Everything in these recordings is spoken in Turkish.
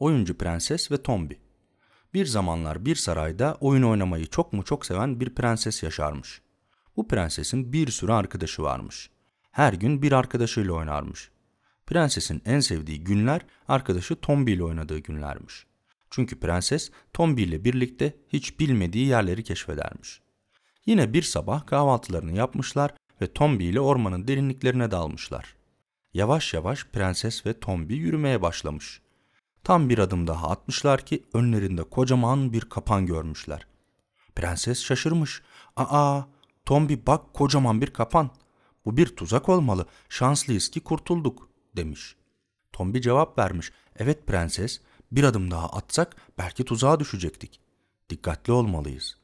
Oyuncu Prenses ve Tombi Bir zamanlar bir sarayda oyun oynamayı çok mu çok seven bir prenses yaşarmış. Bu prensesin bir sürü arkadaşı varmış. Her gün bir arkadaşıyla oynarmış. Prensesin en sevdiği günler arkadaşı Tombi ile oynadığı günlermiş. Çünkü prenses Tombi ile birlikte hiç bilmediği yerleri keşfedermiş. Yine bir sabah kahvaltılarını yapmışlar ve Tombi ile ormanın derinliklerine dalmışlar. Yavaş yavaş prenses ve Tombi yürümeye başlamış. Tam bir adım daha atmışlar ki önlerinde kocaman bir kapan görmüşler. Prenses şaşırmış. Aa, Tombi bak kocaman bir kapan. Bu bir tuzak olmalı. Şanslıyız ki kurtulduk demiş. Tombi cevap vermiş. Evet prenses, bir adım daha atsak belki tuzağa düşecektik. Dikkatli olmalıyız.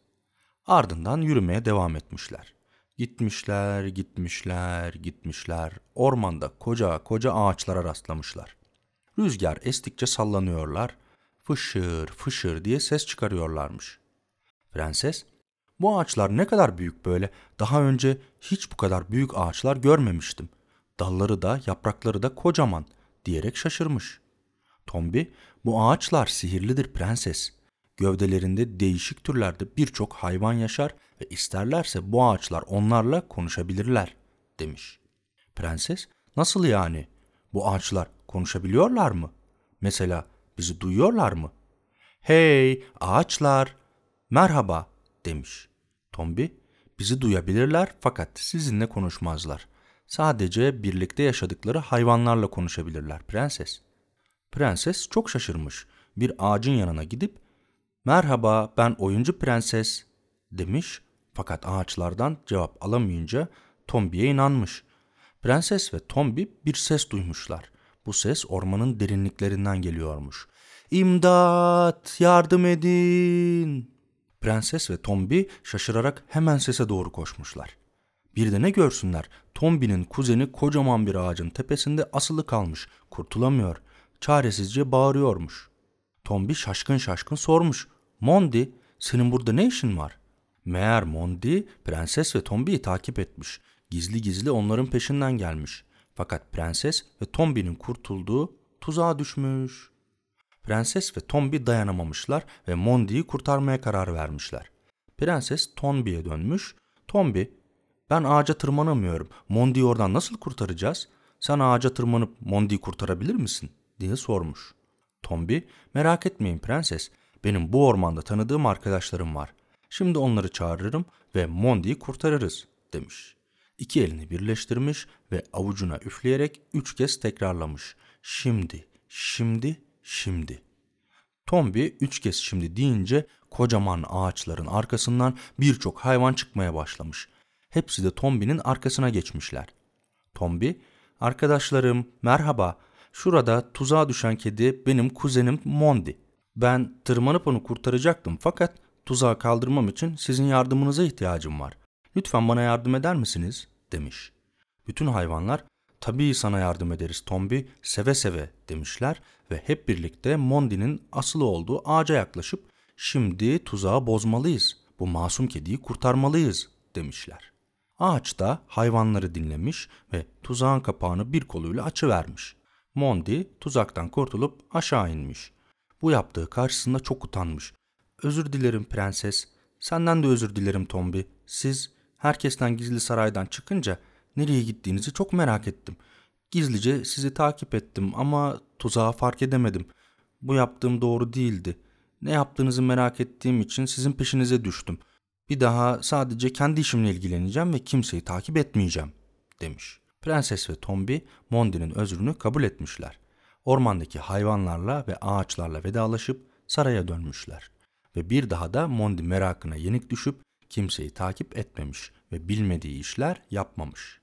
Ardından yürümeye devam etmişler. Gitmişler, gitmişler, gitmişler. Ormanda koca koca ağaçlara rastlamışlar. Rüzgar estikçe sallanıyorlar. Fışır fışır diye ses çıkarıyorlarmış. Prenses, bu ağaçlar ne kadar büyük böyle. Daha önce hiç bu kadar büyük ağaçlar görmemiştim. Dalları da yaprakları da kocaman diyerek şaşırmış. Tombi, bu ağaçlar sihirlidir prenses. Gövdelerinde değişik türlerde birçok hayvan yaşar ve isterlerse bu ağaçlar onlarla konuşabilirler demiş. Prenses, nasıl yani? Bu ağaçlar konuşabiliyorlar mı? Mesela bizi duyuyorlar mı? Hey ağaçlar, merhaba demiş. Tombi, bizi duyabilirler fakat sizinle konuşmazlar. Sadece birlikte yaşadıkları hayvanlarla konuşabilirler prenses. Prenses çok şaşırmış. Bir ağacın yanına gidip "Merhaba, ben oyuncu prenses." demiş. Fakat ağaçlardan cevap alamayınca Tombi'ye inanmış. Prenses ve Tombi bir ses duymuşlar. Bu ses ormanın derinliklerinden geliyormuş. İmdat! Yardım edin! Prenses ve Tombi şaşırarak hemen sese doğru koşmuşlar. Bir de ne görsünler? Tombi'nin kuzeni kocaman bir ağacın tepesinde asılı kalmış, kurtulamıyor. Çaresizce bağırıyormuş. Tombi şaşkın şaşkın sormuş. Mondi, senin burada ne işin var? Meğer Mondi, prenses ve Tombi'yi takip etmiş. Gizli gizli onların peşinden gelmiş. Fakat prenses ve Tombi'nin kurtulduğu tuzağa düşmüş. Prenses ve Tombi dayanamamışlar ve Mondi'yi kurtarmaya karar vermişler. Prenses Tombi'ye dönmüş. Tombi, ben ağaca tırmanamıyorum. Mondi'yi oradan nasıl kurtaracağız? Sen ağaca tırmanıp Mondi'yi kurtarabilir misin? diye sormuş. Tombi, merak etmeyin prenses. Benim bu ormanda tanıdığım arkadaşlarım var. Şimdi onları çağırırım ve Mondi'yi kurtarırız demiş. İki elini birleştirmiş ve avucuna üfleyerek üç kez tekrarlamış. Şimdi, şimdi, şimdi. Tombi üç kez şimdi deyince kocaman ağaçların arkasından birçok hayvan çıkmaya başlamış. Hepsi de Tombi'nin arkasına geçmişler. Tombi, arkadaşlarım merhaba, şurada tuzağa düşen kedi benim kuzenim Mondi. Ben tırmanıp onu kurtaracaktım fakat tuzağı kaldırmam için sizin yardımınıza ihtiyacım var. Lütfen bana yardım eder misiniz? demiş. Bütün hayvanlar tabii sana yardım ederiz Tombi seve seve demişler ve hep birlikte Mondi'nin asılı olduğu ağaca yaklaşıp şimdi tuzağı bozmalıyız. Bu masum kediyi kurtarmalıyız demişler. Ağaç da hayvanları dinlemiş ve tuzağın kapağını bir koluyla açıvermiş. Mondi tuzaktan kurtulup aşağı inmiş. Bu yaptığı karşısında çok utanmış. Özür dilerim prenses. Senden de özür dilerim Tombi. Siz herkesten gizli saraydan çıkınca nereye gittiğinizi çok merak ettim. Gizlice sizi takip ettim ama tuzağı fark edemedim. Bu yaptığım doğru değildi. Ne yaptığınızı merak ettiğim için sizin peşinize düştüm. Bir daha sadece kendi işimle ilgileneceğim ve kimseyi takip etmeyeceğim, demiş. Prenses ve Tombi Mondi'nin özrünü kabul etmişler. Ormandaki hayvanlarla ve ağaçlarla vedalaşıp saraya dönmüşler. Ve bir daha da Mondi merakına yenik düşüp kimseyi takip etmemiş ve bilmediği işler yapmamış.